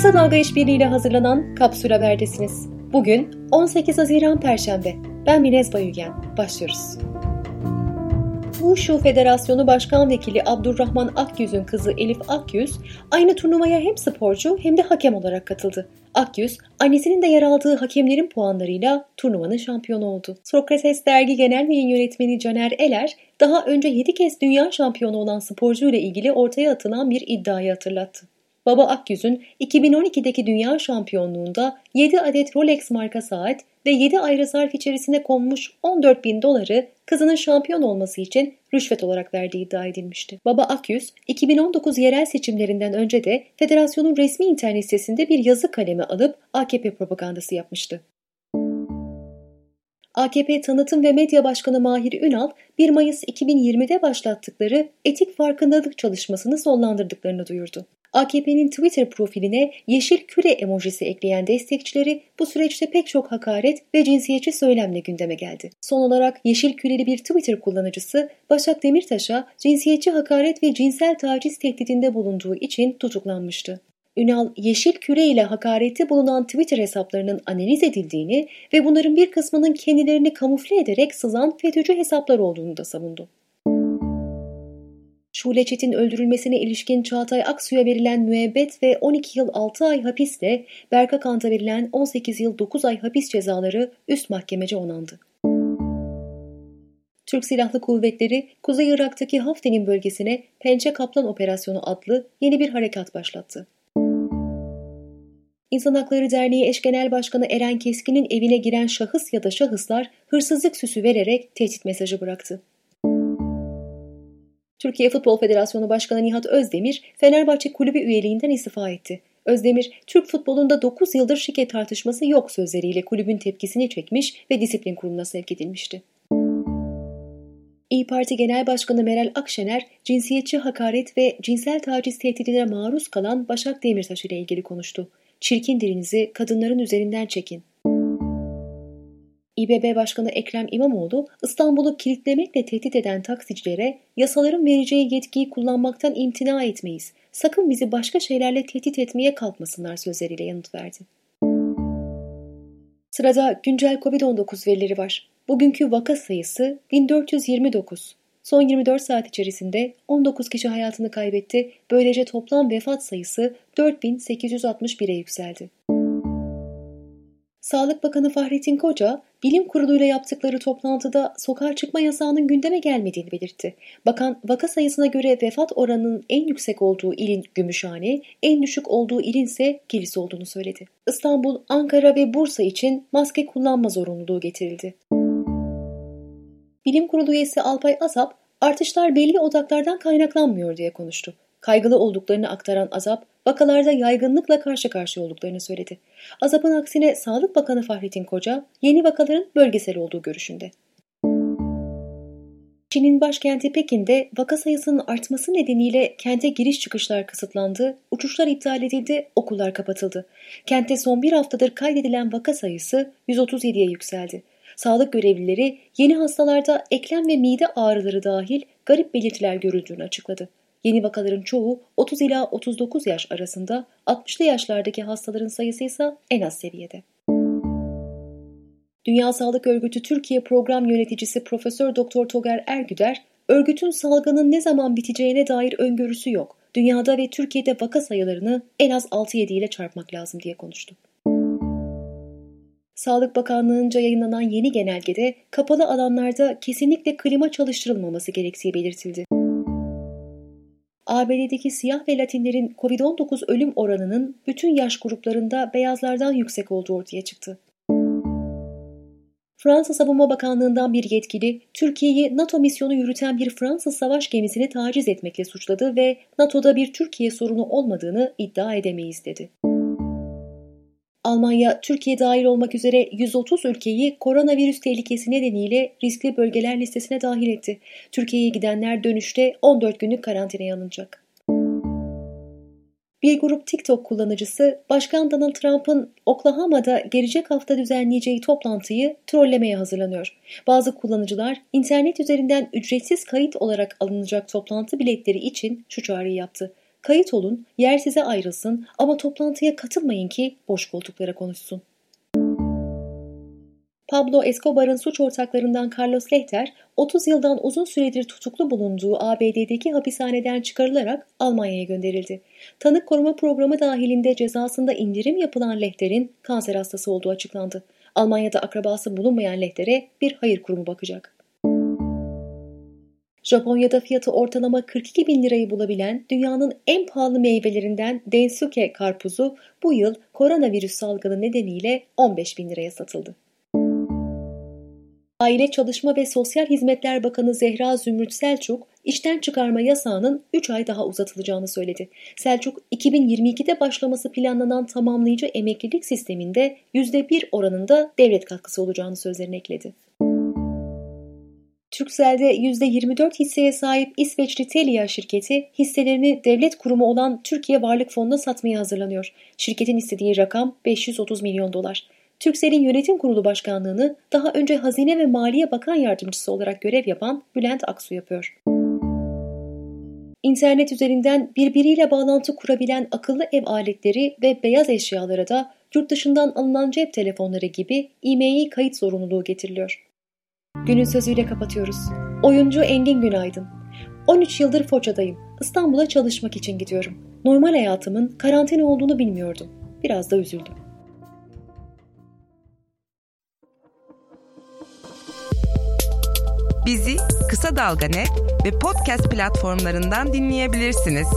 Kısa Dalga İşbirliği ile hazırlanan Kapsül Haber'desiniz. Bugün 18 Haziran Perşembe. Ben Minez Bayügen. Başlıyoruz. Wushu Federasyonu Başkan Vekili Abdurrahman Akyüz'ün kızı Elif Akyüz, aynı turnuvaya hem sporcu hem de hakem olarak katıldı. Akyüz, annesinin de yer aldığı hakemlerin puanlarıyla turnuvanın şampiyonu oldu. Sokrates Dergi Genel Yayın Yönetmeni Caner Eler, daha önce 7 kez dünya şampiyonu olan sporcu ile ilgili ortaya atılan bir iddiayı hatırlattı. Baba Akyüz'ün 2012'deki dünya şampiyonluğunda 7 adet Rolex marka saat ve 7 ayrı zarf içerisine konmuş 14 bin doları kızının şampiyon olması için rüşvet olarak verdiği iddia edilmişti. Baba Akyüz, 2019 yerel seçimlerinden önce de federasyonun resmi internet sitesinde bir yazı kalemi alıp AKP propagandası yapmıştı. AKP Tanıtım ve Medya Başkanı Mahir Ünal, 1 Mayıs 2020'de başlattıkları etik farkındalık çalışmasını sonlandırdıklarını duyurdu. AKP'nin Twitter profiline yeşil küre emojisi ekleyen destekçileri bu süreçte pek çok hakaret ve cinsiyetçi söylemle gündeme geldi. Son olarak yeşil küreli bir Twitter kullanıcısı Başak Demirtaş'a cinsiyetçi hakaret ve cinsel taciz tehdidinde bulunduğu için tutuklanmıştı. Ünal, yeşil küre ile hakareti bulunan Twitter hesaplarının analiz edildiğini ve bunların bir kısmının kendilerini kamufle ederek sızan FETÖ'cü hesaplar olduğunu da savundu. Şule Çetin öldürülmesine ilişkin Çağatay Aksu'ya verilen müebbet ve 12 yıl 6 ay hapisle Berka Kant'a verilen 18 yıl 9 ay hapis cezaları üst mahkemece onandı. Türk Silahlı Kuvvetleri Kuzey Irak'taki Haftenin bölgesine Pençe Kaplan Operasyonu adlı yeni bir harekat başlattı. İnsan Hakları Derneği Eş Genel Başkanı Eren Keskin'in evine giren şahıs ya da şahıslar hırsızlık süsü vererek tehdit mesajı bıraktı. Türkiye Futbol Federasyonu Başkanı Nihat Özdemir, Fenerbahçe kulübü üyeliğinden istifa etti. Özdemir, Türk futbolunda 9 yıldır şike tartışması yok sözleriyle kulübün tepkisini çekmiş ve disiplin kuruluna sevk edilmişti. İyi Parti Genel Başkanı Meral Akşener, cinsiyetçi hakaret ve cinsel taciz tehdidine maruz kalan Başak Demirtaş ile ilgili konuştu. Çirkin dilinizi kadınların üzerinden çekin. İBB Başkanı Ekrem İmamoğlu, İstanbul'u kilitlemekle tehdit eden taksicilere yasaların vereceği yetkiyi kullanmaktan imtina etmeyiz. Sakın bizi başka şeylerle tehdit etmeye kalkmasınlar sözleriyle yanıt verdi. Sırada güncel COVID-19 verileri var. Bugünkü vaka sayısı 1429. Son 24 saat içerisinde 19 kişi hayatını kaybetti. Böylece toplam vefat sayısı 4861'e yükseldi. Sağlık Bakanı Fahrettin Koca, bilim kuruluyla yaptıkları toplantıda sokağa çıkma yasağının gündeme gelmediğini belirtti. Bakan, vaka sayısına göre vefat oranının en yüksek olduğu ilin Gümüşhane, en düşük olduğu ilin ise Kilis olduğunu söyledi. İstanbul, Ankara ve Bursa için maske kullanma zorunluluğu getirildi. Bilim Kurulu üyesi Alpay Azap, artışlar belli odaklardan kaynaklanmıyor diye konuştu. Kaygılı olduklarını aktaran Azap, vakalarda yaygınlıkla karşı karşıya olduklarını söyledi. Azap'ın aksine Sağlık Bakanı Fahrettin Koca, yeni vakaların bölgesel olduğu görüşünde. Çin'in başkenti Pekin'de vaka sayısının artması nedeniyle kente giriş çıkışlar kısıtlandı, uçuşlar iptal edildi, okullar kapatıldı. Kentte son bir haftadır kaydedilen vaka sayısı 137'ye yükseldi. Sağlık görevlileri yeni hastalarda eklem ve mide ağrıları dahil garip belirtiler görüldüğünü açıkladı. Yeni vakaların çoğu 30 ila 39 yaş arasında, 60'lı yaşlardaki hastaların sayısı ise en az seviyede. Dünya Sağlık Örgütü Türkiye Program Yöneticisi Profesör Doktor Toger Ergüder, örgütün salgının ne zaman biteceğine dair öngörüsü yok. Dünyada ve Türkiye'de vaka sayılarını en az 6-7 ile çarpmak lazım diye konuştu. Sağlık Bakanlığı'nca yayınlanan yeni genelgede kapalı alanlarda kesinlikle klima çalıştırılmaması gerektiği belirtildi. ABD'deki siyah ve Latinlerin COVID-19 ölüm oranının bütün yaş gruplarında beyazlardan yüksek olduğu ortaya çıktı. Fransa Savunma Bakanlığı'ndan bir yetkili, Türkiye'yi NATO misyonu yürüten bir Fransız savaş gemisini taciz etmekle suçladı ve NATO'da bir Türkiye sorunu olmadığını iddia edemeyiz dedi. Almanya, Türkiye dahil olmak üzere 130 ülkeyi koronavirüs tehlikesi nedeniyle riskli bölgeler listesine dahil etti. Türkiye'ye gidenler dönüşte 14 günlük karantinaya alınacak. Bir grup TikTok kullanıcısı Başkan Donald Trump'ın Oklahoma'da gelecek hafta düzenleyeceği toplantıyı trollemeye hazırlanıyor. Bazı kullanıcılar internet üzerinden ücretsiz kayıt olarak alınacak toplantı biletleri için şu çağrıyı yaptı. Kayıt olun, yer size ayrılsın ama toplantıya katılmayın ki boş koltuklara konuşsun. Pablo Escobar'ın suç ortaklarından Carlos Lehter, 30 yıldan uzun süredir tutuklu bulunduğu ABD'deki hapishaneden çıkarılarak Almanya'ya gönderildi. Tanık koruma programı dahilinde cezasında indirim yapılan Lehter'in kanser hastası olduğu açıklandı. Almanya'da akrabası bulunmayan Lehter'e bir hayır kurumu bakacak. Japonya'da fiyatı ortalama 42 bin lirayı bulabilen dünyanın en pahalı meyvelerinden Densuke karpuzu bu yıl koronavirüs salgını nedeniyle 15 bin liraya satıldı. Aile Çalışma ve Sosyal Hizmetler Bakanı Zehra Zümrüt Selçuk, işten çıkarma yasağının 3 ay daha uzatılacağını söyledi. Selçuk, 2022'de başlaması planlanan tamamlayıcı emeklilik sisteminde %1 oranında devlet katkısı olacağını sözlerine ekledi. Türkcell'de %24 hisseye sahip İsveçli Telia şirketi hisselerini devlet kurumu olan Türkiye Varlık Fonu'na satmaya hazırlanıyor. Şirketin istediği rakam 530 milyon dolar. Türkcell'in yönetim kurulu başkanlığını daha önce Hazine ve Maliye Bakan Yardımcısı olarak görev yapan Bülent Aksu yapıyor. İnternet üzerinden birbiriyle bağlantı kurabilen akıllı ev aletleri ve beyaz eşyalara da yurt dışından alınan cep telefonları gibi e-mail kayıt zorunluluğu getiriliyor. Günün sözüyle kapatıyoruz. Oyuncu Engin Günaydın. 13 yıldır Foça'dayım. İstanbul'a çalışmak için gidiyorum. Normal hayatımın karantina olduğunu bilmiyordum. Biraz da üzüldüm. Bizi Kısa Dalga ve podcast platformlarından dinleyebilirsiniz.